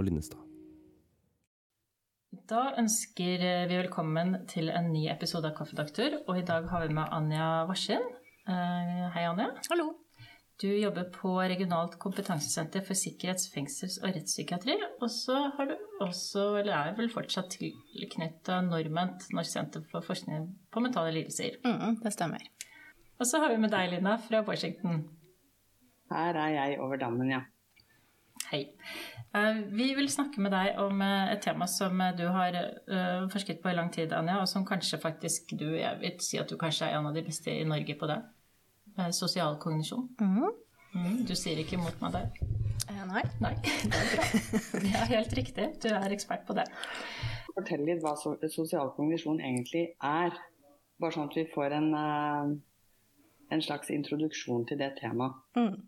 Og Linnestad. Da ønsker vi velkommen til en ny episode av Kaffedoktor. Og i dag har vi med Anja Varsin. Eh, hei, Anja. Hallo. Du jobber på Regionalt kompetansesenter for sikkerhets-, fengsels- og rettspsykiatri. Og så har du også, eller er vel fortsatt tilknytta Norment, Norsk senter for forskning på mentale lidelser. Mm, det stemmer. Og så har vi med deg, Lina, fra Washington. Her er jeg over dammen, ja. Hei. Eh, vi vil snakke med deg om eh, et tema som du har eh, forsket på i lang tid, Anja, og som kanskje faktisk du Jeg vil si at du kanskje er en av de beste i Norge på det. Sosial kognisjon. Mm. Mm, du sier ikke imot meg der? Eh, nei. Nei, det er bra. Det er helt riktig. Du er ekspert på det. Fortell litt hva sosial kognisjon egentlig er. Bare sånn at vi får en, en slags introduksjon til det temaet. Mm.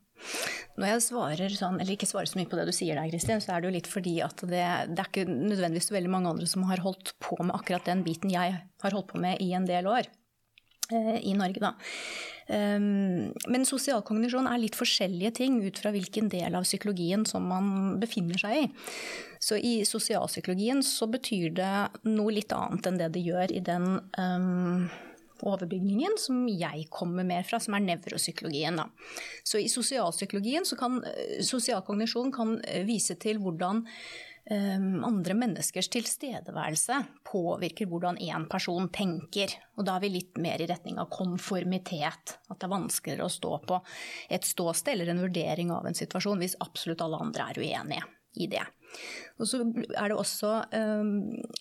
Når jeg svarer sånn, eller ikke svarer så mye på det du sier der, Kristin, så er det jo litt fordi at det, det er ikke nødvendigvis veldig mange andre som har holdt på med akkurat den biten jeg har holdt på med i en del år eh, i Norge, da. Um, men sosialkognisjon er litt forskjellige ting ut fra hvilken del av psykologien som man befinner seg i. Så i sosialpsykologien så betyr det noe litt annet enn det det gjør i den um, overbygningen som jeg kommer mer fra, som er nevropsykologien. Så i sosialpsykologien så kan sosialkognisjon kan vise til hvordan um, andre menneskers tilstedeværelse påvirker hvordan én person tenker. Og da er vi litt mer i retning av konformitet. At det er vanskeligere å stå på et ståsted eller en vurdering av en situasjon hvis absolutt alle andre er uenige i det. Og så er det også um,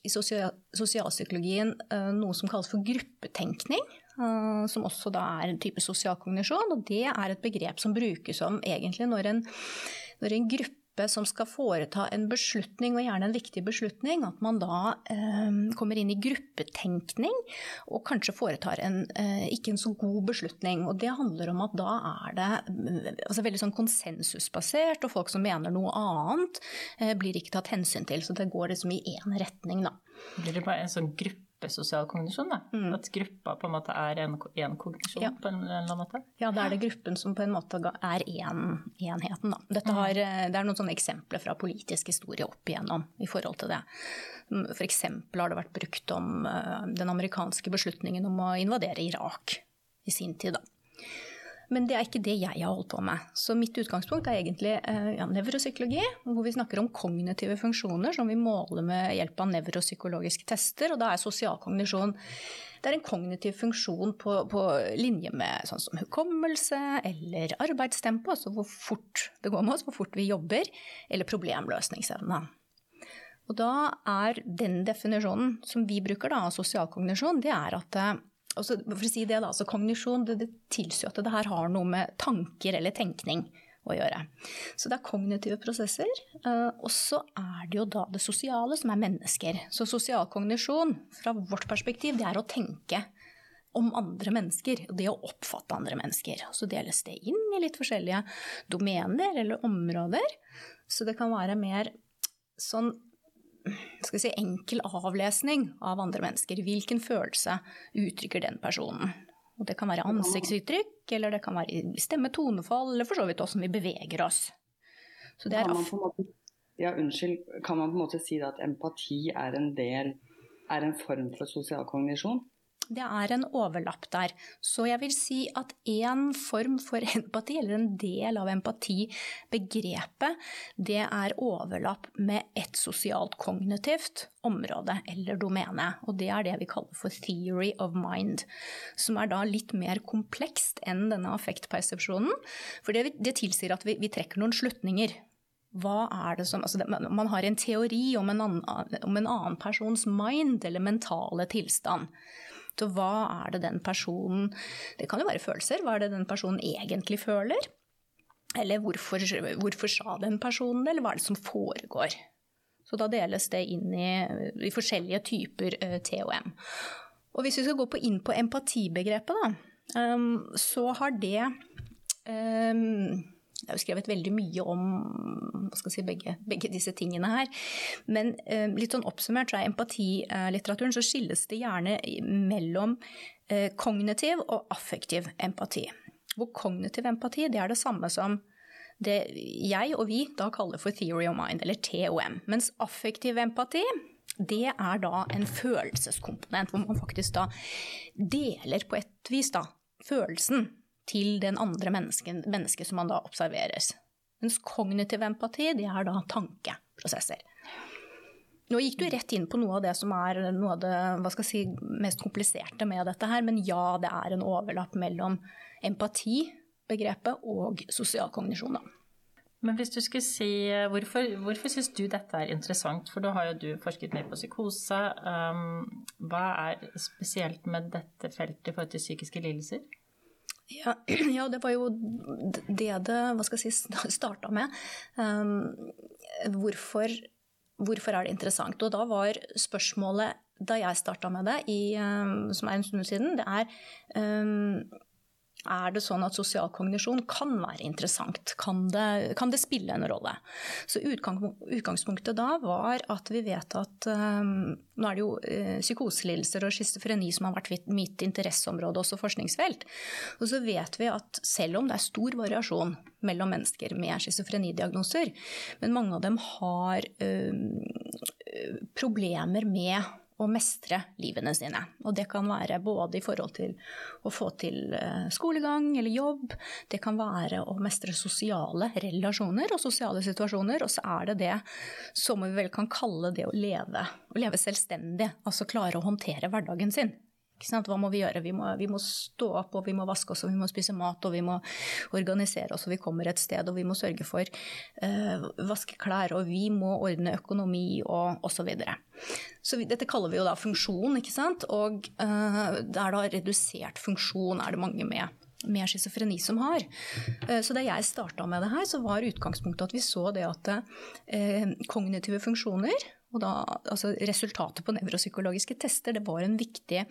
i sosialpsykologien uh, noe som kalles for gruppetenkning. Uh, som også da er en type sosialkognisjon. Og det er et begrep som brukes om egentlig når en, når en gruppe som skal foreta en beslutning, og gjerne en viktig beslutning, at man da eh, kommer inn i gruppetenkning og kanskje foretar en eh, ikke en så god beslutning. Og det handler om at da er det altså veldig sånn konsensusbasert, og folk som mener noe annet, eh, blir ikke tatt hensyn til. Så det går liksom i én retning, da. Blir det bare en sånn gruppe? Sosial kognisjon. Mm. At gruppa på en måte er en, en kognisjon ja. på en eller annen måte. Ja, da er det gruppen som på en måte er en, enheten. Da. Dette har, mm. Det er noen sånne eksempler fra politisk historie opp igjennom i forhold til det. F.eks. har det vært brukt om uh, den amerikanske beslutningen om å invadere Irak i sin tid. Da. Men det er ikke det jeg har holdt på med. Så mitt utgangspunkt er egentlig eh, ja, nevropsykologi, hvor vi snakker om kognitive funksjoner som vi måler med hjelp av nevropsykologiske tester. Og da er sosialkognisjon det er en kognitiv funksjon på, på linje med sånn som hukommelse eller arbeidstempo, altså hvor fort det går med oss, hvor fort vi jobber, eller problemløsningsevne. Og da er den definisjonen som vi bruker av sosialkognisjon, det er at eh, så, for å si det, da, så Kognisjon det, det tilsier at det her har noe med tanker eller tenkning å gjøre. Så det er kognitive prosesser. Eh, og så er det jo da det sosiale, som er mennesker. Så sosial kognisjon, fra vårt perspektiv, det er å tenke om andre mennesker. og Det å oppfatte andre mennesker. Så deles det inn i litt forskjellige domener eller områder. Så det kan være mer sånn skal si, enkel avlesning av andre mennesker. Hvilken følelse uttrykker den personen? Og det kan være ansiktsuttrykk, eller det kan være stemme, tonefall, eller for så vidt åssen vi beveger oss. Så det er måte, ja, unnskyld. Kan man på en måte si at empati er en del er en form for sosial kognisjon? Det er en overlapp der. Så jeg vil si at en form for empati, eller en del av empatibegrepet, det er overlapp med et sosialt kognitivt område eller domene. Og det er det vi kaller for theory of mind. Som er da litt mer komplekst enn denne affektpersepsjonen. For det, det tilsier at vi, vi trekker noen slutninger hva er det som altså Man har en teori om en, annen, om en, annen, persons mind eller mentale tilstand. Så hva er det den personen Det kan jo være følelser. Hva er det den personen egentlig føler? Eller hvorfor, hvorfor sa den personen det, eller hva er det som foregår? Så da deles det inn i, i forskjellige typer uh, eh, TOM. Og hvis vi skal gå på inn på empatibegrepet, da, um, så har det um, det er jo skrevet veldig mye om si, begge, begge, disse tingene her. Men eh, litt sånn oppsummert så er empatilitteraturen så skilles det gjerne mellom eh, kognitiv og affektiv empati. Hvor kognitiv empati det er det samme som det jeg og vi da kaller for theory of mind, eller TOM. Mens affektiv empati det er da en følelseskomponent, hvor man faktisk da deler på et vis da, følelsen til den andre mennesket, menneske som man da observeres. Mens kognitiv empati, det er da tankeprosesser. Nå gikk du rett inn på noe av det som er noe av det si, mest kompliserte med dette her, men ja, det er en overlapp mellom empatibegrepet og sosial kognisjon. da. Men hvis du skulle si, Hvorfor, hvorfor syns du dette er interessant? For da har jo du forsket mer på psykose. Um, hva er spesielt med dette feltet i forhold til psykiske lidelser? Ja, ja, det var jo det det hva skal jeg si, starta med. Um, hvorfor, hvorfor, er det interessant? Og da var spørsmålet da jeg starta med det, i, um, som er en stund siden, det er um, er det sånn at sosial kognisjon kan være interessant? Kan det, kan det spille en rolle? Så Utgangspunktet da var at vi vet at um, Nå er det jo uh, psykoselidelser og schizofreni som har vært mitt interesseområde, også forskningsfelt. Og så vet vi at selv om det er stor variasjon mellom mennesker med schizofrenidiagnoser, men mange av dem har uh, problemer med å mestre livene sine. Og det kan være både i forhold til å få til eh, skolegang eller jobb, det kan være å mestre sosiale relasjoner og sosiale situasjoner, og så er det det som vi vel kan kalle det å leve, å leve selvstendig, altså klare å håndtere hverdagen sin. Hva må vi gjøre? Vi må, vi må, stå opp, og vi må vaske oss, og vi må spise mat, og vi må organisere oss, og vi kommer et sted, og vi må sørge for uh, vaske klær, og vi må ordne økonomi, og osv. Så, videre. så dette kaller vi jo da funksjon, ikke sant. Og uh, det er da redusert funksjon er det mange med med schizofreni som har. Eh, så da jeg starta med det her, så var utgangspunktet at vi så det at eh, kognitive funksjoner, og da altså resultatet på nevropsykologiske tester, det var en viktig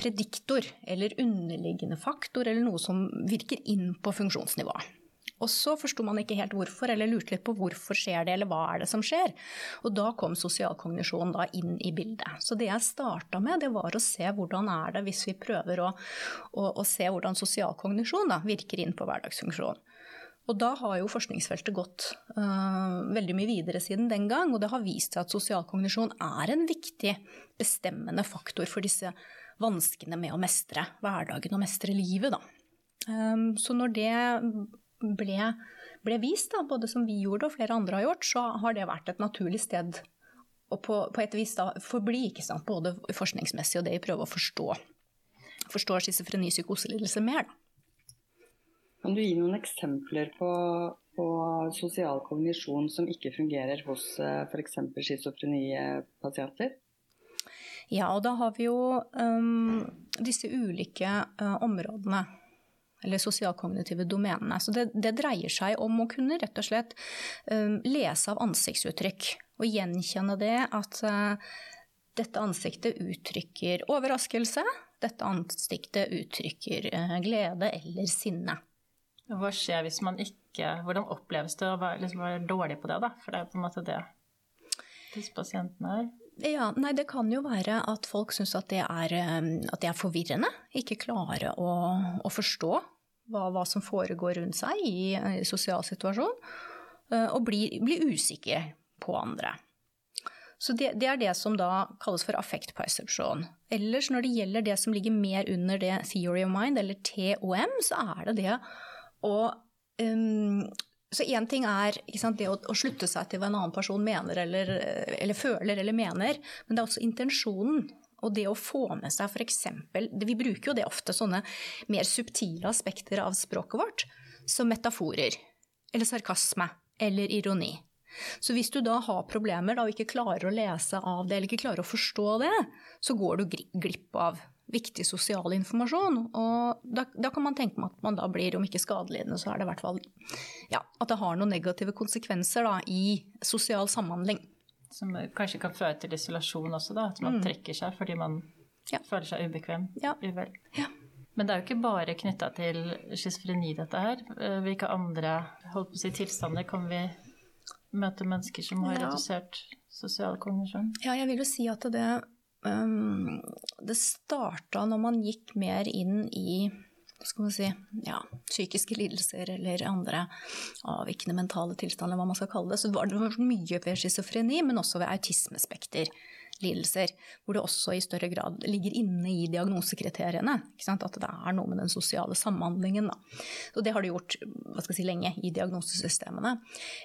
prediktor eller underliggende faktor eller noe som virker inn på funksjonsnivået. Og så forsto man ikke helt hvorfor, eller lurte litt på hvorfor skjer det, eller hva er det som skjer. Og da kom sosialkognisjon da inn i bildet. Så det jeg starta med, det var å se hvordan er det hvis vi prøver å, å, å se hvordan sosialkognisjon virker inn på hverdagsfunksjon. Og da har jo forskningsfeltet gått uh, veldig mye videre siden den gang, og det har vist seg at sosialkognisjon er en viktig bestemmende faktor for disse vanskene med å mestre hverdagen og mestre livet, da. Um, så når det ble, ble vist, da, både som vi gjorde og flere andre har gjort, så har det vært et naturlig sted å på, på et vis da forbli, ikke sant? både forskningsmessig og det vi prøver å forstå. Forstå schizofreni psykoselidelse mer, da. Kan du gi noen eksempler på, på sosial kognisjon som ikke fungerer hos eh, f.eks. schizofrenipasienter? Ja, og da har vi jo um, disse ulike uh, områdene. Eller sosialkognitive domenene. Så det, det, dreier seg om å kunne rett og slett um, lese av ansiktsuttrykk. Og gjenkjenne det at uh, dette ansiktet uttrykker overraskelse. Dette ansiktet uttrykker uh, glede eller sinne. Hva skjer hvis man ikke Hvordan oppleves det å være, liksom være dårlig på det, da? For det er på en måte det disse pasientene er. Ja, nei, Det kan jo være at folk syns at, at, det er forvirrende. Ikke klare å, å forstå hva, hva, som foregår rundt seg i, i sosial situasjon. Eh, og blir, blir usikre på andre. Så det, det, er det som da kalles for affektpersepsjon. Ellers når det gjelder det som ligger mer under det theory of mind, eller TOM, så er det det å um, så én ting er sant, det å, å, slutte seg til hva en annen person mener eller, eller, føler eller mener, men det er også intensjonen. Og det å få med seg f.eks. Vi bruker jo det ofte, sånne mer subtile aspekter av språket vårt, som metaforer. Eller sarkasme. Eller ironi. Så hvis du da har problemer da, og ikke klarer å lese av det, eller ikke klarer å forstå det, så går du glipp av viktig sosial informasjon. Og da, da, kan man tenke at man da blir, om ikke skadelidende, så er det i hvert fall ja, at det har noen negative konsekvenser da, i sosial samhandling. Som kanskje kan føre til isolasjon også, da. At man mm. trekker seg fordi man ja. føler seg ubekvem. Ja. Uvel. Ja. Men det er jo ikke bare knytta til schizofreni, dette her. Eh, hvilke andre holdt på å si, tilstander kan vi møte mennesker som har redusert sosial kognisjon? Ja, jeg vil jo si at det um, det starta når man gikk mer inn i skal man si, ja, psykiske lidelser eller andre avvikende mentale tilstander, hva man skal kalle det. Så var det mye ved schizofreni, men også ved autismespekter lidelser, hvor det også i større grad ligger inne i diagnosekriteriene. At det er noe med den sosiale samhandlingen. Da. Så det har det gjort si, lenge i diagnosesystemene.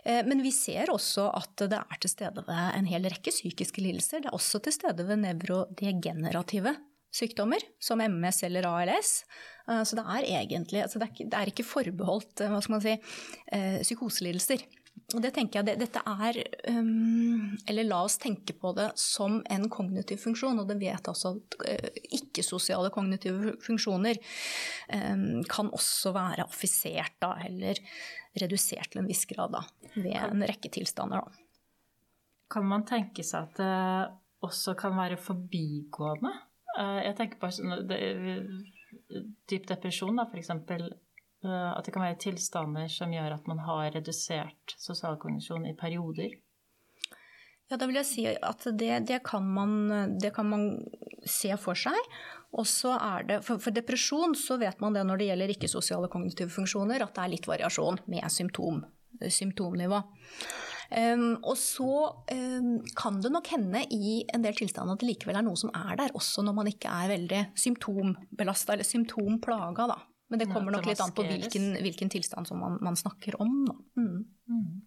Eh, men vi ser også at det er til stede ved en hel rekke psykiske lidelser. Det er også til stede ved nevrodegenerative sykdommer, som MS eller ALS. Eh, så det er egentlig altså det, er ikke, forbeholdt eh, si, psykoselidelser. Og det tenker jeg, det, dette er um, Eller la oss tenke på det som en kognitiv funksjon. Og det vet altså at uh, ikke-sosiale kognitive funksjoner um, kan også være affisert da, eller redusert til en viss grad da, ved en rekke tilstander. Da. Kan man tenke seg at det også kan være forbigående? Uh, jeg tenker på sånn, dyp depresjon, da, f.eks. Eh, at det kan være tilstander som gjør at man har redusert sosialkognisjon i perioder. Ja, da vil jeg si at det, det, kan, man, det kan, man, se for seg. Og så er det, for, for, depresjon så vet man det når det gjelder ikke-sosiale kognitive funksjoner, at det er litt variasjon med symptom, symptomnivå. Um, og så um, kan det nok hende i en del tilstander at det likevel er noe som er der, også når man ikke er veldig symptombelasta eller symptomplaga. da. Men det kommer nok litt an på hvilken, hvilken tilstand som man, man snakker om. Mm. Mm.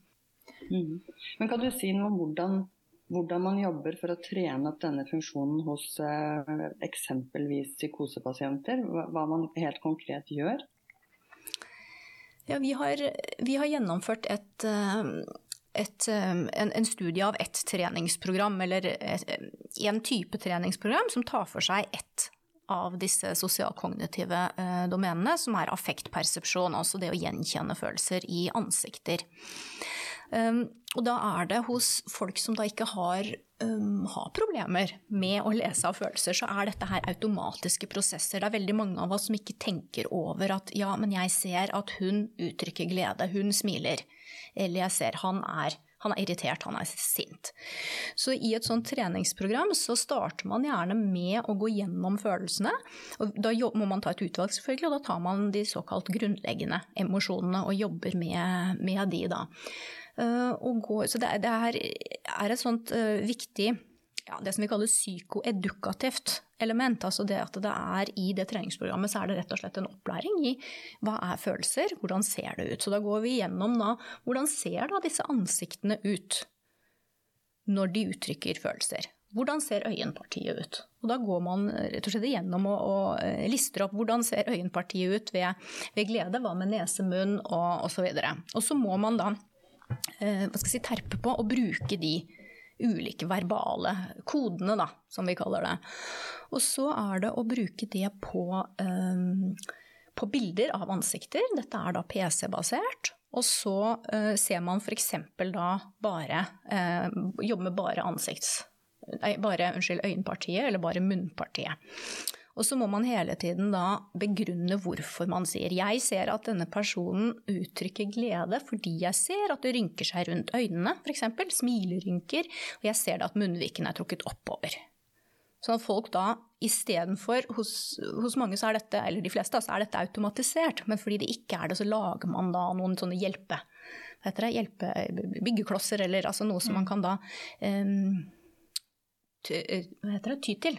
Mm. Men kan du si noe om hvordan, hvordan, man jobber for å trene opp denne funksjonen hos eh, eksempelvis psykosepasienter? Hva, hva, man helt konkret gjør? Ja, vi har, vi har gjennomført et, eh, et, eh, en, en, studie av ett treningsprogram, eller en type treningsprogram som tar for seg ett av disse sosialkognitive eh, domenene, som er affektpersepsjon, altså det å gjenkjenne følelser i ansikter. Um, og da er det hos folk som da ikke har, um, har, problemer med å lese av følelser, så er dette her automatiske prosesser. Det er veldig mange av oss som ikke tenker over at ja, men jeg ser at hun uttrykker glede, hun smiler. Eller jeg ser han er han er irritert, han er sint. Så i et sånt treningsprogram så starter man gjerne med å gå gjennom følelsene. Og da må man ta et utvalg, selvfølgelig, og da tar man de såkalt grunnleggende emosjonene og jobber med, med de, da. Uh, går, så det, det er, et sånt uh, viktig ja, det som vi kaller psykoedukativt element. Altså det at det er i det treningsprogrammet så er det rett og slett en opplæring i hva er følelser, hvordan ser det ut. Så da går vi gjennom da hvordan ser da disse ansiktene ut når de uttrykker følelser. Hvordan ser øyenpartiet ut? Og da går man rett og slett igjennom og, og eh, lister opp hvordan ser øyenpartiet ut ved, ved glede, hva med nese, munn og osv. Og, og så må man da eh, hva skal jeg si, terpe på å bruke de ulike verbale kodene, da, som vi kaller det. Og så er det å bruke det på, um, på bilder av ansikter. Dette er da PC-basert. Og så uh, ser man f.eks. da bare uh, Jobber med bare ansikts... Nei, bare unnskyld, øyenpartiet eller bare munnpartiet. Og så må man hele tiden da begrunne hvorfor man sier jeg ser at denne personen uttrykker glede fordi jeg ser at det rynker seg rundt øynene, f.eks. Smilerynker, og jeg ser da at munnviken er trukket oppover. Sånn at folk da istedenfor hos, hos mange så er dette, eller de fleste, så er dette automatisert. Men fordi det ikke er det, så lager man da noen sånne hjelpe, det, hjelpe byggeklosser, eller altså noe som man kan da um, ty, det, ty til.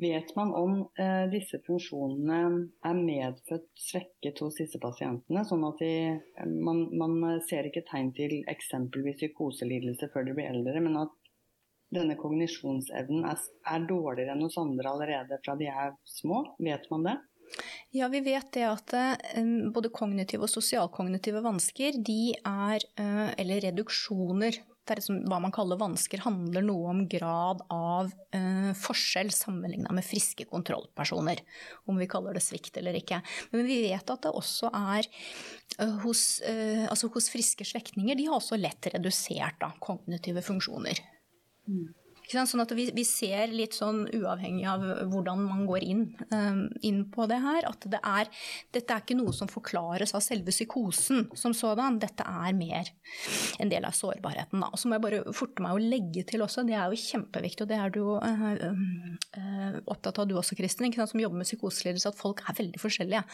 Vet man om eh, disse funksjonene er medfødt svekket hos disse pasientene? Sånn at de, man, man, ser ikke tegn til eksempelvis psykoselidelse før de blir eldre, men at denne kognisjonsevnen er, er dårligere enn hos andre allerede fra de er små? Vet man det? Ja, vi vet det at uh, både kognitive og sosialkognitive vansker, de er, eller reduksjoner hva man kaller vansker, handler noe om grad av eh, forskjell sammenligna med friske kontrollpersoner. Om vi kaller det svikt eller ikke. Men vi vet at det også er eh, hos, eh, altså hos friske slektninger De har også lett redusert da, kognitive funksjoner. Mm. Sånn at vi, vi, ser litt sånn uavhengig av hvordan man går inn, um, inn på det her, at det er, dette er ikke noe som forklares av selve psykosen som sådan. Dette er mer en del av sårbarheten. Og så må jeg bare forte meg å legge til også, det er jo kjempeviktig, og det er du uh, uh, opptatt av du også, Kristin, som jobber med psykoselidelse, at folk er veldig forskjellige.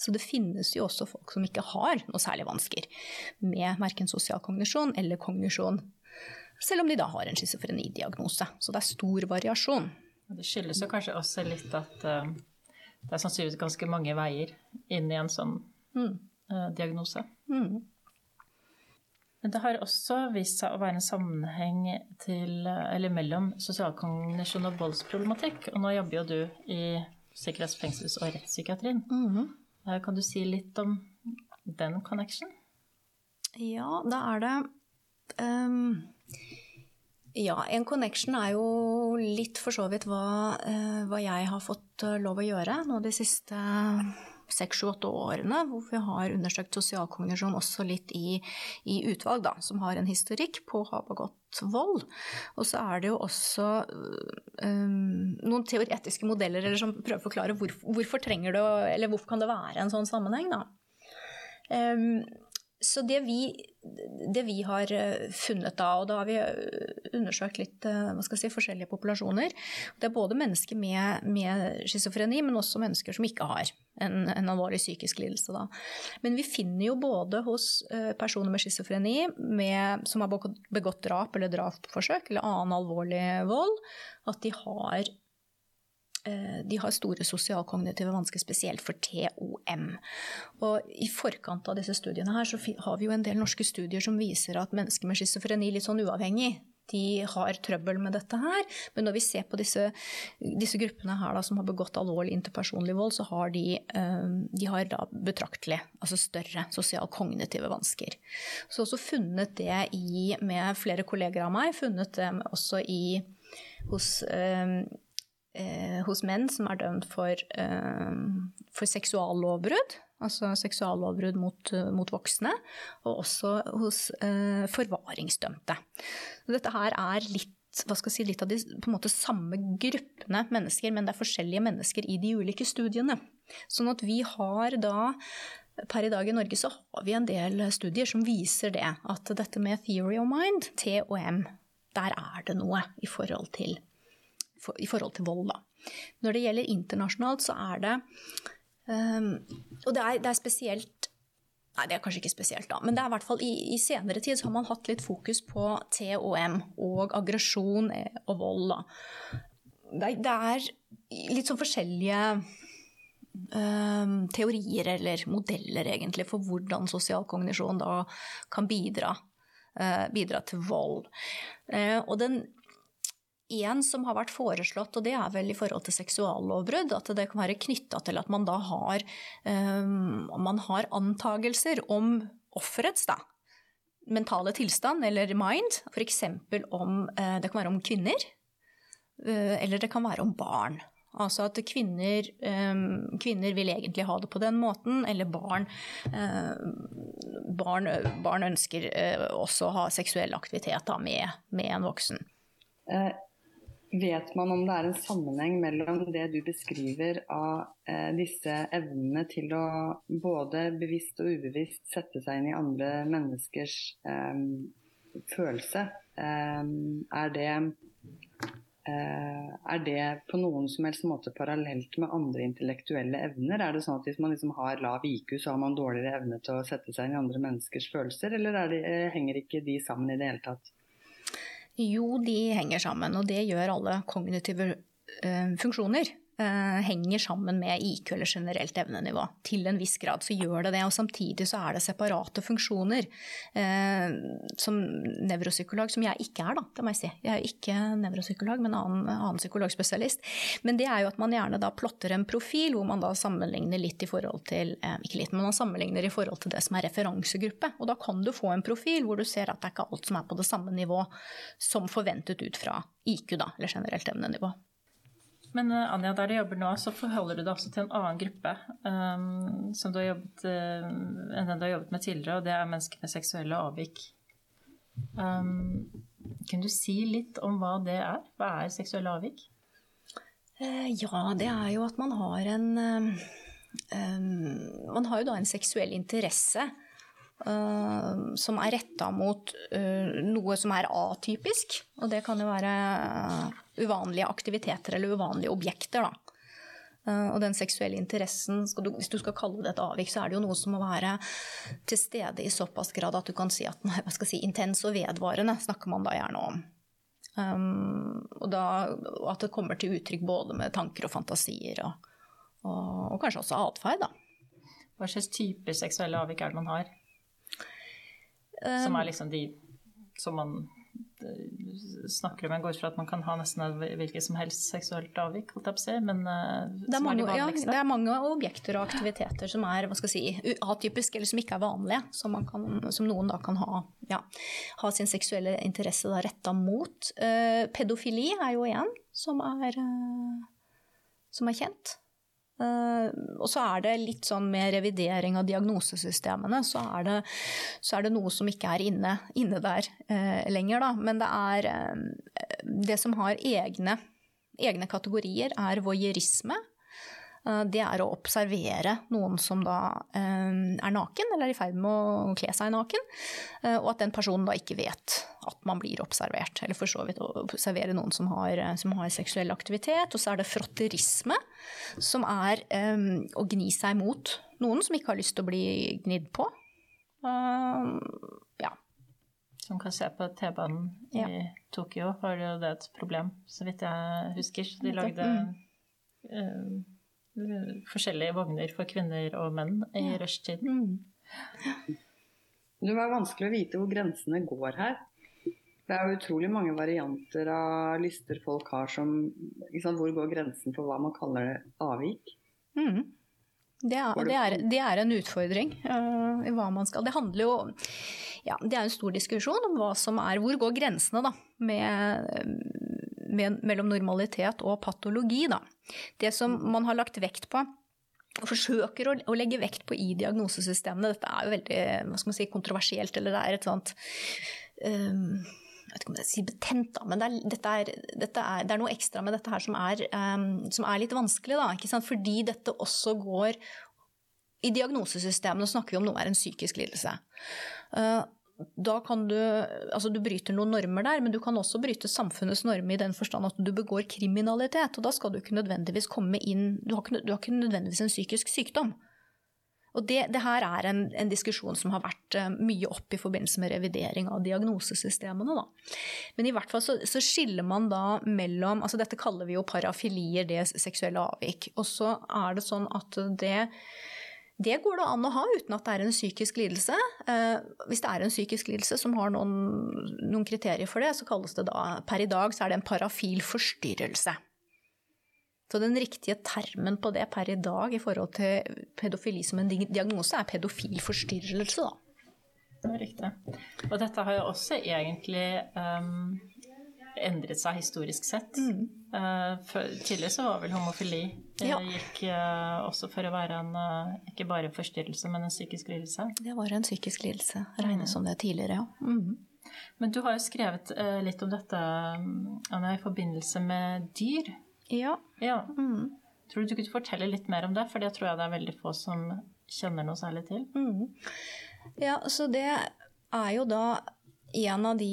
Så det finnes jo også folk som ikke har noe særlig vansker med verken sosial kognisjon eller kognisjon selv om de da har en schizofrenidiagnose. Så det er stor variasjon. Det skyldes jo kanskje også litt at uh, det er sannsynligvis ganske mange veier inn i en sånn mm. uh, diagnose. Mm. Men det har også vist seg å være en sammenheng til, eller mellom sosialkognisjon og voldsproblematikk. Og nå jobber jo du i sikkerhets-, fengsels- og rettspsykiatrien. Mm. Kan du si litt om den connection? Ja, da er det um ja, en connection er jo litt for så vidt hva, eh, hva jeg har fått eh, lov å gjøre nå de siste seks, sju, åtte årene, hvor vi har undersøkt sosialkognisjon også litt i, i utvalg, da, som har en historikk på å ha begått vold. Og så er det jo også um, noen teoretiske modeller som prøver å forklare hvorfor, hvorfor trenger det, eller hvorfor kan det være en sånn sammenheng, da. Um, så det vi, det vi, har eh, funnet da, og da har vi eh, undersøkt litt eh, si, forskjellige populasjoner Det er både mennesker med, med schizofreni, men også mennesker som ikke har en, en alvorlig psykisk lidelse. Da. Men vi finner jo både hos personer med schizofreni som har begått drap eller drapsforsøk eller annen alvorlig vold, at de har de har store sosialkognitive vansker, spesielt for TOM. Og I forkant av disse studiene her, så har vi jo en del norske studier som viser at mennesker med schizofreni, litt sånn uavhengig, de har trøbbel med dette her. Men når vi ser på disse, disse gruppene her da, som har begått alvorlig interpersonlig vold, så har de, eh, de har betraktelig, altså større sosialkognitive vansker. Så også funnet det i, med flere kolleger av meg, funnet det også i hos eh, eh, hos menn som er dømt for, eh, for seksuallovbrudd, altså seksuallovbrudd mot, mot, voksne, og også hos eh, forvaringsdømte. Dette her er litt hva skal jeg si, litt av de måte samme gruppene mennesker, men det er forskjellige mennesker i de ulike studiene. Sånn at vi har da Per i dag i Norge så har vi en del studier som viser det. At dette med theory of mind, TOM, der er det noe i forhold til i forhold til vold. Da. Når det gjelder internasjonalt, så er det um, Og det er, det er, spesielt Nei, det er kanskje ikke spesielt, da, men det er i hvert fall i, i senere tid så har man hatt litt fokus på TOM og aggresjon eh, og vold. Da. Det, det er litt sånn forskjellige um, teorier eller modeller, egentlig, for hvordan sosial kognisjon da kan bidra, uh, bidra til vold. Uh, og den en som har vært foreslått, og det er vel i forhold til seksuallovbrudd, at det kan være knytta til at man da har, um, man har antagelser om offerets mentale tilstand eller mind, f.eks. om uh, Det kan være om kvinner, uh, eller det kan være om barn. Altså at kvinner, kvinner, vil egentlig ha det på den måten, eller barn, barn, barn ønsker også å ha seksuell aktivitet da, med, med en voksen. Vet man om det er en sammenheng mellom det du beskriver av eh, disse evnene til å både bevisst og ubevisst sette seg inn i andre menneskers eh, følelse? Eh, er, det, eh, er det på noen som helst måte parallelt med andre intellektuelle evner? Er det sånn at hvis man liksom har lav IQ, så har man dårligere evne til å sette seg inn i andre menneskers følelser, eller det, eh, henger ikke de sammen i det hele tatt? Jo, de henger sammen, og det gjør alle kognitive uh, funksjoner. Uh, henger sammen med IQ eller generelt evnenivå. Til en viss grad så gjør det det. Og samtidig så er det separate funksjoner. Uh, som nevropsykolog, som jeg ikke er, da, det må jeg si. Jeg er ikke nevropsykolog, men annen, annen psykologspesialist. Men det er jo at man gjerne da plotter en profil hvor man da sammenligner litt i forhold til Ikke litt, men man sammenligner i forhold til det som er referansegruppe. Og da kan du få en profil hvor du ser at det er ikke alt som er på det samme nivå som forventet ut fra IQ, da, eller generelt evnenivå. Men uh, Anja, der du jobber nå, så forholder du deg også til en annen gruppe um, som du har jobbet, uh, enn den du har jobbet med tidligere, og det er mennesker med seksuelle avvik. Um, Kan du si litt om hva det er? Hva er seksuelle avvik? Uh, ja, det er jo at man har en um, Man har jo da en seksuell interesse som er retta mot uh, noe som er atypisk. Og det kan jo være uh, uvanlige aktiviteter eller uvanlige objekter, da. Og den seksuelle interessen, du, hvis du skal kalle det et avvik, så er det jo noe som må være til stede i såpass grad at du kan si at den er si, intens og vedvarende, snakker man da gjerne om. Um, og, da, at det kommer til uttrykk både med tanker og fantasier, og, og, og kanskje også atferd. Hva slags type seksuelle avvik er det man har? Som er liksom de som man snakker om. Jeg går ut fra at man kan ha nesten hvilket som helst seksuelt avvik, holdt jeg på å si, men eh, det er, mange, er de ja, det er mange objekter og aktiviteter som er hva skal si, atypiske, eller som ikke er vanlige, som, kan, som noen da kan ha, ja, ha sin seksuelle interesse da retta mot. Uh, pedofili er jo én som uh, som er kjent. Uh, og så er det litt sånn med revidering av diagnosesystemene, så er det, så er det noe som ikke er inne, inne der eh, lenger, da. Men det er eh, Det som har egne, egne kategorier, er voyeurisme. Eh, det er å observere noen som da eh, er naken, eller er i ferd med å kle seg naken, eh, og at den personen da ikke vet at man blir observert. Eller for så vidt å observere noen som har, som har seksuell aktivitet. Og så er det frotterisme, som er å gni seg mot noen som ikke har lyst til å bli gnidd på. ja. Som kan se på T-banen i ja. Tokyo, var jo det et problem, så vidt jeg husker. De lagde mm forskjellige vogner for kvinner og menn i ja. rushtiden. Mm. Det var vanskelig å vite hvor grensene går her. Det er utrolig mange varianter av lyster folk har som sant, Hvor går grensen for hva man kaller det avvik? Mm. Det, er, det, er, det er, en utfordring uh, i hva man skal Det handler jo ja, Det er en stor diskusjon om hva som er Hvor går grensene, da? Med, med, mellom normalitet og patologi. Da. Det som man har lagt vekt på og forsøker å, legge vekt på i diagnosesystemene. Dette er jo veldig hva skal man si, kontroversielt, eller det er et sånt um, jeg vet ikke om jeg sier betent, da, men det er, dette er, dette er, det er, noe ekstra med dette her som er, um, som er litt vanskelig. Da, Fordi dette også går I diagnosesystemene snakker vi om noe er en psykisk lidelse. Uh, da kan du Altså, du bryter noen normer der, men du kan også bryte samfunnets normer i den forstand at du begår kriminalitet. Og da skal du ikke nødvendigvis komme inn Du har ikke, du har ikke nødvendigvis en psykisk sykdom. Og det, det her er en, en, diskusjon som har vært uh, mye opp i forbindelse med revidering av diagnosesystemene. Da. Men i hvert fall så, så, skiller man da mellom altså Dette kaller vi jo parafilier, det seksuelle avvik. Og så er det sånn at det det går det an å ha uten at det er en psykisk lidelse. Eh, hvis det er en psykisk lidelse som har noen, noen, kriterier for det, så kalles det da per i dag så er det en parafil forstyrrelse. Så den riktige termen på det per i dag i forhold til pedofili som en diagnose, er pedofil forstyrrelse, da. Riktig. Og dette har jo også egentlig um, endret seg historisk sett. Mm. Uh, tidligere så var vel homofili det ja. gikk uh, også for å være en ikke bare forstyrrelse, men en psykisk lidelse. Det var en psykisk lidelse. Regnes mm. som det tidligere, ja. Mm. Men du har jo skrevet litt om dette Anna, i forbindelse med dyr. Ja. ja. Mm. Tror du du kunne fortelle litt mer om det? For det tror jeg det er veldig få som kjenner noe særlig til. Mm. Ja, så det er jo da en av de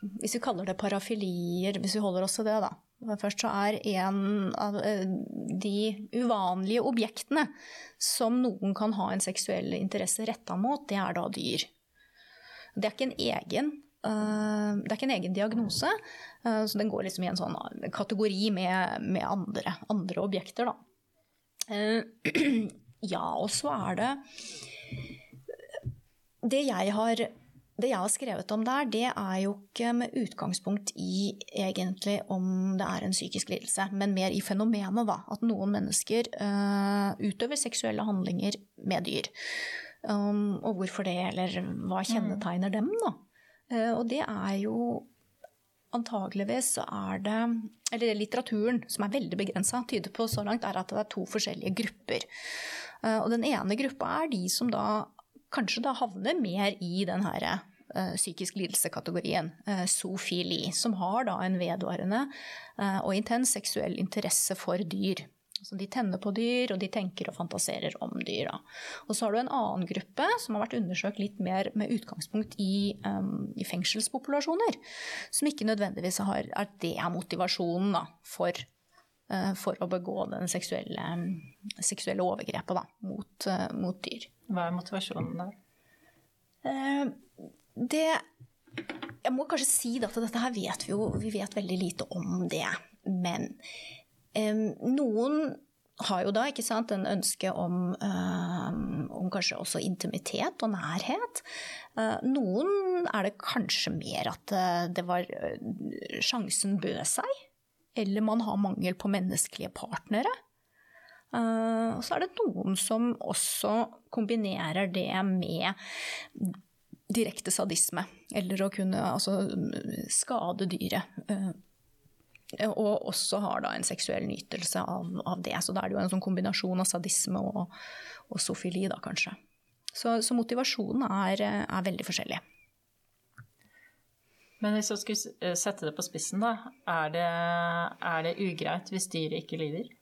hvis vi kaller det parafilier, hvis vi holder oss til det, da. Først så er en av eh, de uvanlige objektene som noen kan ha en seksuell interesse retta mot, det er da dyr. Det er ikke en egen, uh, det er ikke en egen diagnose, uh, så den går liksom i en sånn kategori med, med andre, andre, objekter, da. Ja, og så er det Det jeg har det jeg har skrevet om der, det er jo ikke med utgangspunkt i egentlig om det er en psykisk lidelse, men mer i fenomenet, da. At noen mennesker uh, utøver seksuelle handlinger med dyr. Um, og hvorfor det, eller hva kjennetegner dem, da. Uh, og det er jo antageligvis så er det Eller litteraturen, som er veldig begrensa, tyder på så langt, er at det er to forskjellige grupper. Uh, og den ene gruppa er de som da kanskje da havner mer i den her eh, psykisk lidelse-kategorien, eh, zoofili, som har da en vedvarende eh, og intens seksuell interesse for dyr. Så de tenner på dyr, og de tenker og fantaserer om dyr. Da. Og så har du en annen gruppe som har vært undersøkt litt mer med utgangspunkt i, um, i fengselspopulasjoner. Som ikke nødvendigvis har, at det er motivasjonen da, for, uh, for, å begå den seksuelle, seksuelle overgrepet da, mot, uh, mot, dyr. Hva er motivasjonen der? Uh, det Jeg må kanskje si at dette her vet vi jo Vi vet veldig lite om det. Men noen har jo da ikke sant, en ønske om, om, kanskje også intimitet og nærhet. Eh, noen er det kanskje mer at eh, det var eh, sjansen bød seg. Eller man har mangel på menneskelige partnere. Og så er det noen som også kombinerer det med direkte sadisme. Eller å kunne altså, skade dyret og også har da en seksuell nytelse av, av, det. Så da er det jo en sånn kombinasjon av sadisme og, og sofili, da kanskje. Så, så motivasjonen er, er, veldig forskjellig. Men hvis jeg skulle sette det på spissen, da. Er det, er det ugreit hvis dyret ikke lider?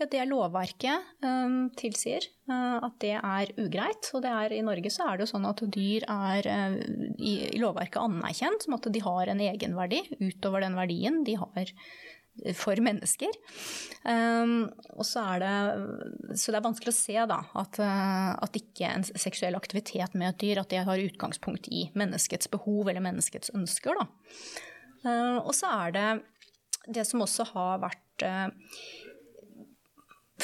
Ja, det lovverket um, tilsier uh, at det er ugreit. Og er, i Norge så er det jo sånn at dyr er uh, i, i, lovverket anerkjent som at de har en egenverdi utover den verdien de har for mennesker. Um, og så er det Så det er vanskelig å se da at, uh, at ikke en seksuell aktivitet med et dyr at det har utgangspunkt i menneskets behov eller menneskets ønsker. Da. og så er det det som også har vært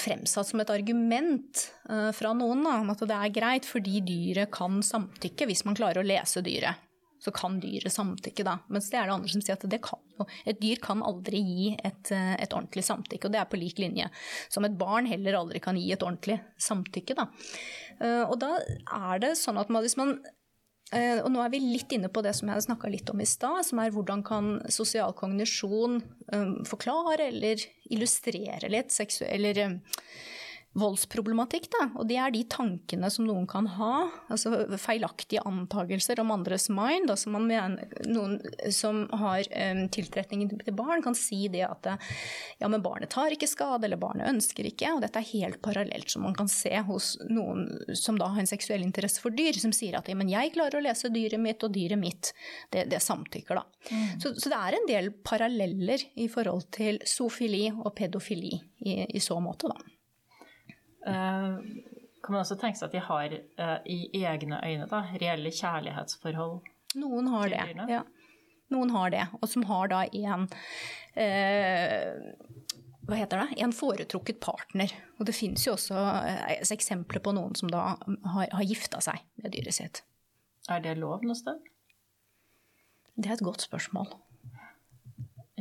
fremsatt som et argument uh, fra noen da, om at det er greit fordi dyret kan samtykke hvis man klarer å lese dyret. Så kan dyret samtykke, da. Mens det er det andre som sier at det kan jo Et dyr kan aldri gi et, eh, et, ordentlig samtykke, og det er på lik linje som et barn heller aldri kan gi et ordentlig samtykke, da. Uh, og da er det sånn at man, hvis man Eh, og nå er vi litt inne på det som jeg snakka litt om i stad, som er hvordan kan sosial kognisjon um, forklare eller illustrere litt seksuell Eller um, voldsproblematikk. Da. Og det er de tankene som noen kan ha, altså feilaktige antagelser om andres mind. Altså man mener, noen som har um, tiltrekning til barn, kan si det at ja, men barnet tar ikke skade, eller barnet ønsker ikke. Og dette er helt parallelt som man kan se hos noen som da har en seksuell interesse for dyr, som sier at ja, men jeg klarer å lese dyret mitt, og dyret mitt, det, det samtykker, da. Mm. Så, så, det er en del paralleller i forhold til zoofili og pedofili i, i så måte, da. Eh, kan man også tenke seg at de har eh, i egne øyne da, reelle kjærlighetsforhold? Noen har det, ja. Noen har det, og som har da en eh, hva heter det, en foretrukket partner. Og det finnes jo også eksempler på noen som da har, har gifta seg med dyret sitt. Er det lov noe sted? Det er et godt spørsmål.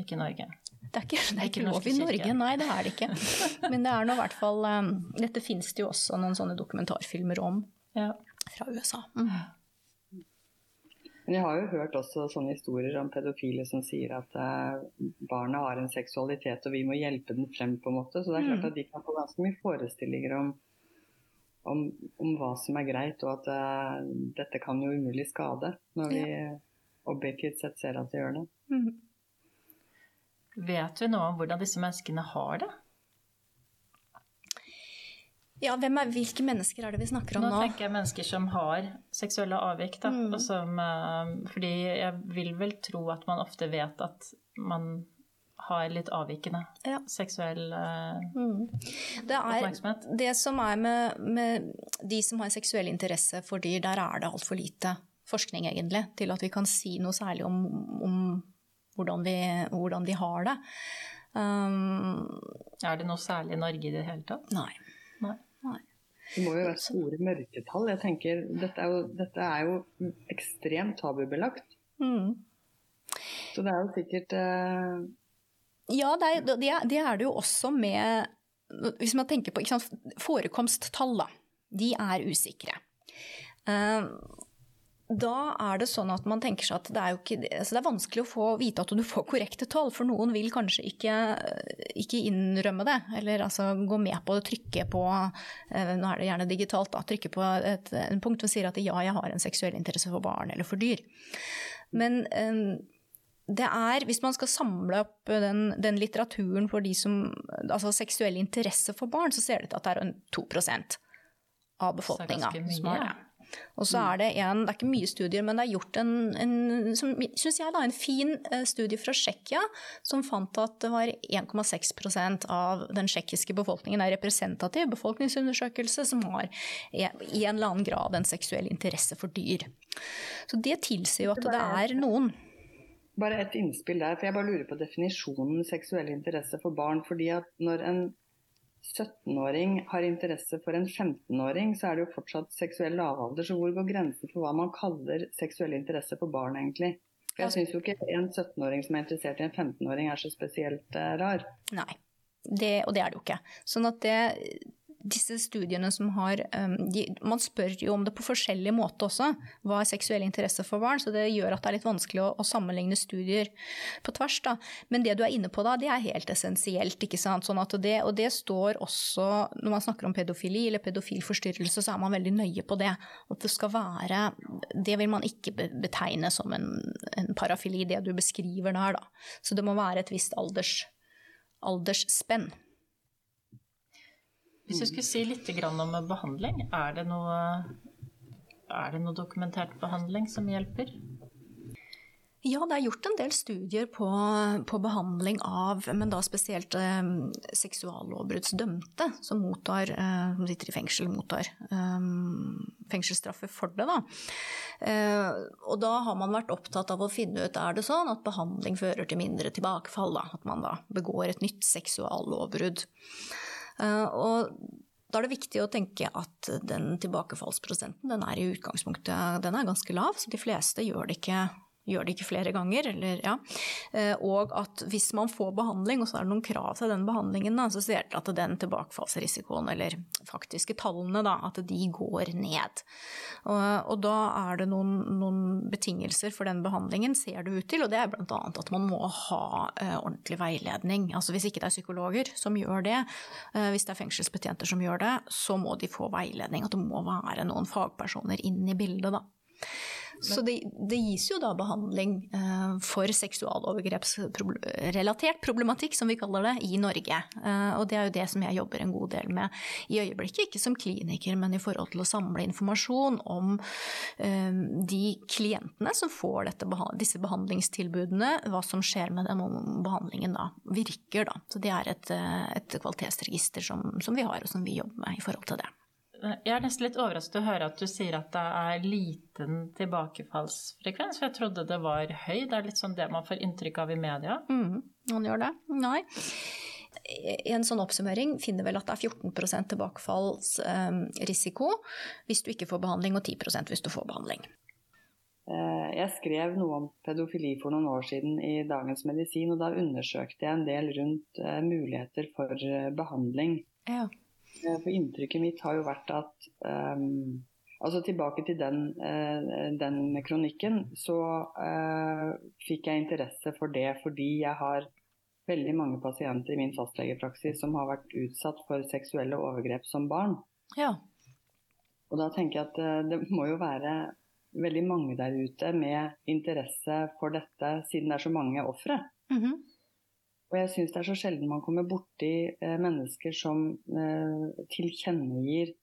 Ikke Norge? Det er ikke, det er ikke lov i Norge, nei det er det ikke. Men det er nå i hvert fall um, Dette finnes det jo også noen sånne dokumentarfilmer om ja. fra USA. Mm. Men jeg har jo hørt også sånne historier om pedofile som sier at uh, barna har en seksualitet og vi må hjelpe den frem, på en måte. Så det er klart mm. at de kan få ganske mye forestillinger om, om, om hva som er greit, og at uh, dette kan jo umulig skade, når vi ja. objektivt sett ser at det gjør det. Mm. Vet vi noe om hvordan disse menneskene har det? Ja, er, Hvilke mennesker er det vi snakker om nå? Nå tenker jeg mennesker som har seksuelle avvik. Da, mm. som, uh, fordi jeg vil vel tro at man ofte vet at man har litt avvikende ja. seksuell uh, mm. det er, oppmerksomhet. Det som er med, med, de som har seksuell interesse for dyr, der er det altfor lite forskning, egentlig, til at vi kan si noe særlig om, om hvordan vi, hvordan vi har det. Um, er det noe særlig i Norge i det hele tatt? Nei. nei. nei. Det må jo være store mørketall. Jeg tenker, Dette er jo, dette er jo ekstremt tabubelagt. Mm. Så det er jo sikkert uh... Ja, det er, det, det er, det jo også med Hvis man tenker på forekomsttall, da. De er usikre. Uh, da er det sånn at man tenker seg at det er, ikke, altså det er vanskelig å få vite at du får korrekte tall, for noen vil kanskje ikke, ikke innrømme det. Eller altså gå med på å trykke på eh, Nå er det gjerne digitalt, da. Trykke på et, en punkt og sier at ja, jeg har en seksuell interesse for barn eller for dyr. Men eh, det er, hvis man skal samle opp den, den, litteraturen for de som Altså seksuell interesse for barn, så ser det ut til at det er 2% av befolkninga som har det. Og så er det en, det er ikke mye studier, men det er gjort en, en som, synes jeg da, en fin eh, studie fra Tsjekkia som fant at det var 1,6% av den tsjekkiske befolkningen er representativ befolkningsundersøkelse som har i en eller annen grad en seksuell interesse for dyr. Så det tilsier jo at det er noen. Bare et innspill der, for jeg bare lurer på definisjonen seksuell interesse for barn. fordi at når en 17-åring har interesse for en 15-åring, så er det jo fortsatt seksuell lavalder. Så hvor går grensen for hva man kaller seksuell interesse for barn, egentlig? For jeg syns jo ikke en 17-åring som er interessert i en 15-åring er så spesielt eh, rar. Nei, det, og det er det jo ikke. Sånn at det, disse studiene som har um, de, Man spør jo om det på forskjellig måte også. Hva er seksuell interesse for barn? Så det gjør at det er litt vanskelig å, å sammenligne studier på tvers. Da. Men det du er inne på da, det er helt essensielt. ikke sant? Sånn det, og det står også Når man snakker om pedofili eller pedofil forstyrrelse, så er man veldig nøye på det. At det skal være Det vil man ikke betegne som en, en parafili, det du beskriver der, da. Så det må være et visst alders, aldersspenn. Hvis du skulle si litt om behandling, er det, noe, er det noe dokumentert behandling som hjelper? Ja, det er gjort en del studier på, på behandling av, men da spesielt eh, seksuallovbruddsdømte som mottar, eh, sitter i fengsel, mottar eh, fengselsstraffer for det. Da. Eh, og da har man vært opptatt av å finne ut er det sånn at behandling fører til mindre tilbakefall. Da, at man da begår et nytt seksuallovbrudd. Og da er det viktig å tenke at den tilbakefallsprosenten den er i utgangspunktet den er ganske lav, så de fleste gjør det ikke gjør det ikke flere ganger. Eller, ja. Eh, og at hvis man får behandling, og så er det noen krav til den behandlingen, da, så ser det at den tilbakefallsrisikoen, eller faktiske tallene, da, at de går ned. Og, og da er det noen, noen, betingelser for den behandlingen, ser det ut til, og det er bl.a. at man må ha uh, ordentlig veiledning. Altså hvis ikke det er psykologer som gjør det, uh, hvis det er fengselsbetjenter som gjør det, så må de få veiledning. At det må være noen fagpersoner inn i bildet, da. Så det, det, gis jo da behandling eh, for seksualovergrepsrelatert problematikk, som vi kaller det, i Norge. Eh, og det er jo det som jeg jobber en god del med i øyeblikket, ikke som kliniker, men i forhold til å samle informasjon om eh, de klientene som får dette, disse behandlingstilbudene, hva som skjer med den behandlingen da virker. Da. Så det er et, et kvalitetsregister som, som vi har, og som vi jobber med i forhold til det. Jeg er nesten litt overrasket å høre at du sier at det er liten tilbakefallsfrekvens, for jeg trodde det var høy. Det er litt sånn det man får inntrykk av i media. Mm, man gjør det. Nei. En sånn oppsummering finner vel at det er 14% tilbakefallsrisiko hvis du ikke får behandling, og 10% hvis du får behandling. Eh, jeg skrev noe om pedofili for noen år siden i Dagens Medisin, og da undersøkte jeg en del rundt eh, muligheter for eh, behandling. Ja. Eh, for inntrykket mitt har jo vært at um, Altså tilbake til den, uh, den kronikken, så uh, fikk jeg interesse for det fordi jeg har veldig mange pasienter i min fastlegepraksis som har vært utsatt for seksuelle overgrep som barn. Ja. Og da tenker jeg at uh, det må jo være veldig mange der ute med interesse for dette, siden det er så mange ofre. Mm -hmm. Og jeg syns det er så sjelden man kommer borti eh, mennesker som eh, tilkjennegir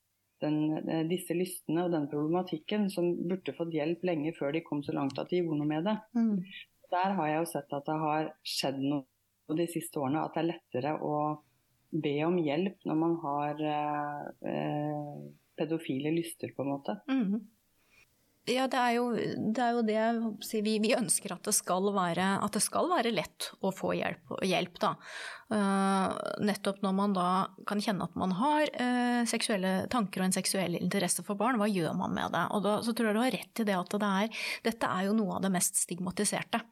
den, eh, disse lystene og den problematikken, som burde fått hjelp lenge før de kom så langt at de gjorde noe med det. Mm. Der har jeg jo sett at det har skjedd noe de siste årene, at det er lettere å be om hjelp når man har eh, eh pedofile lyster, på en måte. Mm. Ja, det er jo det, er jo det vi, vi, ønsker at det, være, at det, skal være, lett å få hjelp. hjelp da. Uh, nettopp når man da kan kjenne at man har uh, seksuelle tanker og en seksuell interesse for barn, hva gjør man med det? Og da så tror jeg du har rett i det at det er, dette er jo noe av det mest stigmatiserte.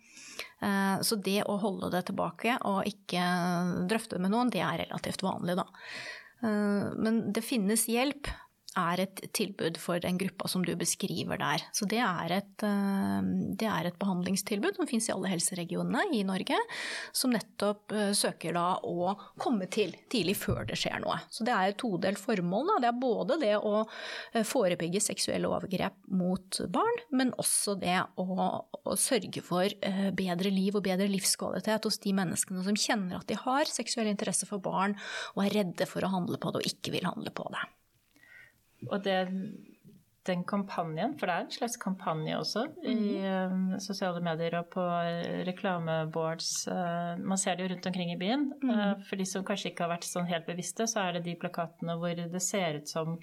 Uh, så det å holde det tilbake og ikke drøfte med noen, det er relativt vanlig, da. Men det finnes hjelp er et tilbud for den gruppa som du beskriver der. Så det er et, eh, det er et behandlingstilbud som finnes i alle helseregionene i Norge, som nettopp eh, søker da å komme til tidlig før det skjer noe. Så det er et todelt formål. Da. Det er både det å eh, forebygge seksuelle overgrep mot barn, men også det å, å sørge for bedre liv og bedre livskvalitet hos de menneskene som kjenner at de har seksuell interesse for barn og er redde for å handle på det og ikke vil handle på det. Og det, den kampanjen, for det er en slags kampanje også i um, sosiale medier og på reklameboards uh, Man ser det jo rundt omkring i byen. Mm. Uh, for de som kanskje ikke har vært sånn helt bevisste, så er det de plakatene hvor det ser ut som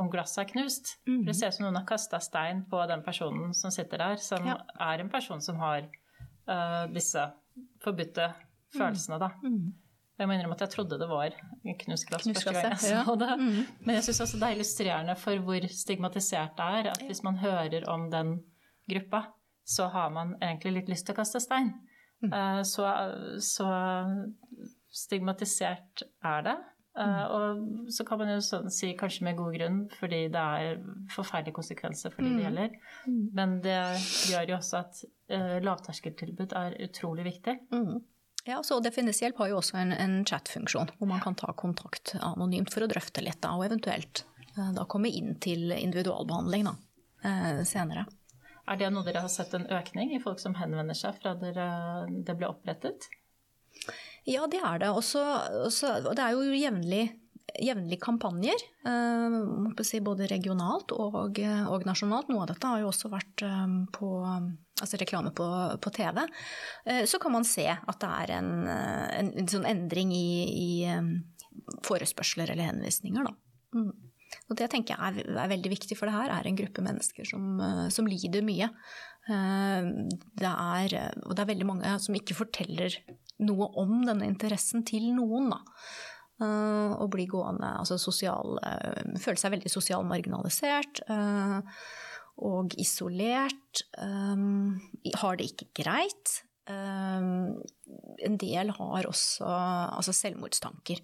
om glasset er knust. Mm. Det ser ut som noen har kasta stein på den personen som sitter der, som ja. er en person som har uh, disse forbudte følelsene, da. Mm. Jeg må innrømme at jeg trodde det var knusglass første gang jeg så det. Mm. Men jeg syns også det er illustrerende for hvor stigmatisert det er. At hvis man hører om den gruppa, så har man egentlig litt lyst til å kaste stein. Mm. Eh, så, så, stigmatisert er det. Eh, mm. Og så kan man jo sånn si kanskje med god grunn, fordi det er forferdelige konsekvenser for de det gjelder. Men det gjør jo også at eh, lavterskeltilbud er utrolig viktig. Ja, så Defines hjelp har jo også en, en chatfunksjon, hvor man kan ta kontakt anonymt for å drøfte litt, da, og eventuelt eh, da komme inn til individualbehandling da, eh, senere. Er det noe dere har sett en økning i folk som henvender seg fra dere, det ble opprettet? Ja, det er det. Også, også, det er jo jevnlig jevnlige kampanjer, eh, si både regionalt og, og, nasjonalt. Noe av dette har jo også vært eh, på altså reklame på, på, TV. Eh, så kan man se at det er en, en, en sånn endring i, i forespørsler eller henvisninger. Da. Mm. Og det tenker jeg er, er, veldig viktig, for det her er en gruppe mennesker som, som lider mye. Det er, og det er veldig mange som ikke forteller noe om denne interessen til noen. Da. Uh, og bli gående altså sosial uh, Føle seg veldig sosial marginalisert. Uh, og isolert. Har det ikke greit. En del har også altså selvmordstanker.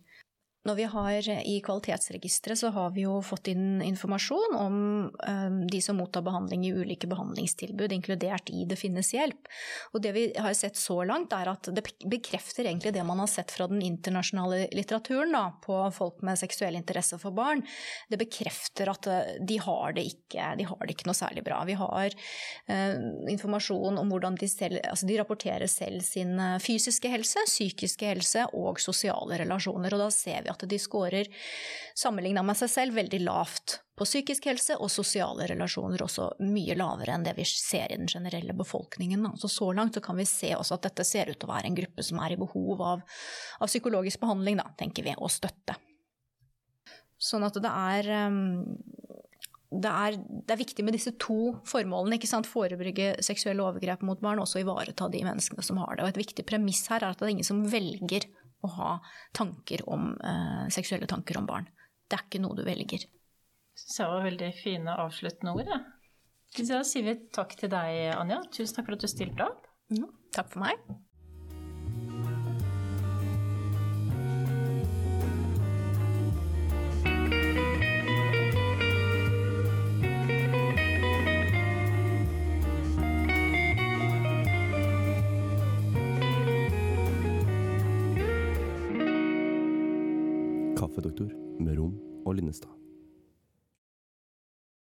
Når vi har I kvalitetsregisteret så har vi jo fått inn informasjon om um, de som mottar behandling i ulike behandlingstilbud, inkludert i Det finnes hjelp. Og det vi har sett så langt, er at det bekrefter egentlig det man har sett fra den internasjonale litteraturen da, på folk med seksuell interesse for barn. Det bekrefter at uh, de har det ikke, de har det ikke noe særlig bra. Vi har uh, informasjon om hvordan de selv altså de rapporterer selv sin fysiske helse, psykiske helse og sosiale relasjoner. Og da ser vi at at de scorer sammenligna med seg selv veldig lavt på psykisk helse og sosiale relasjoner, også mye lavere enn det vi ser i den generelle befolkningen. Så, så langt så kan vi se også at dette ser ut til å være en gruppe som er i behov av, av psykologisk behandling, da, tenker vi, og støtte. Sånn at det er um, det er, det er, viktig med disse to formålene. ikke sant? Forebygge seksuelle overgrep mot barn, og også ivareta de menneskene som har det. Og Et viktig premiss her er at det er ingen som velger å ha tanker om, eh, seksuelle tanker om barn. Det er ikke noe du velger. Syns jeg var veldig fine avsluttende ord. Ja. Da sier vi takk til deg, Anja. Tusen takk for at du stilte opp. Mm, takk for meg.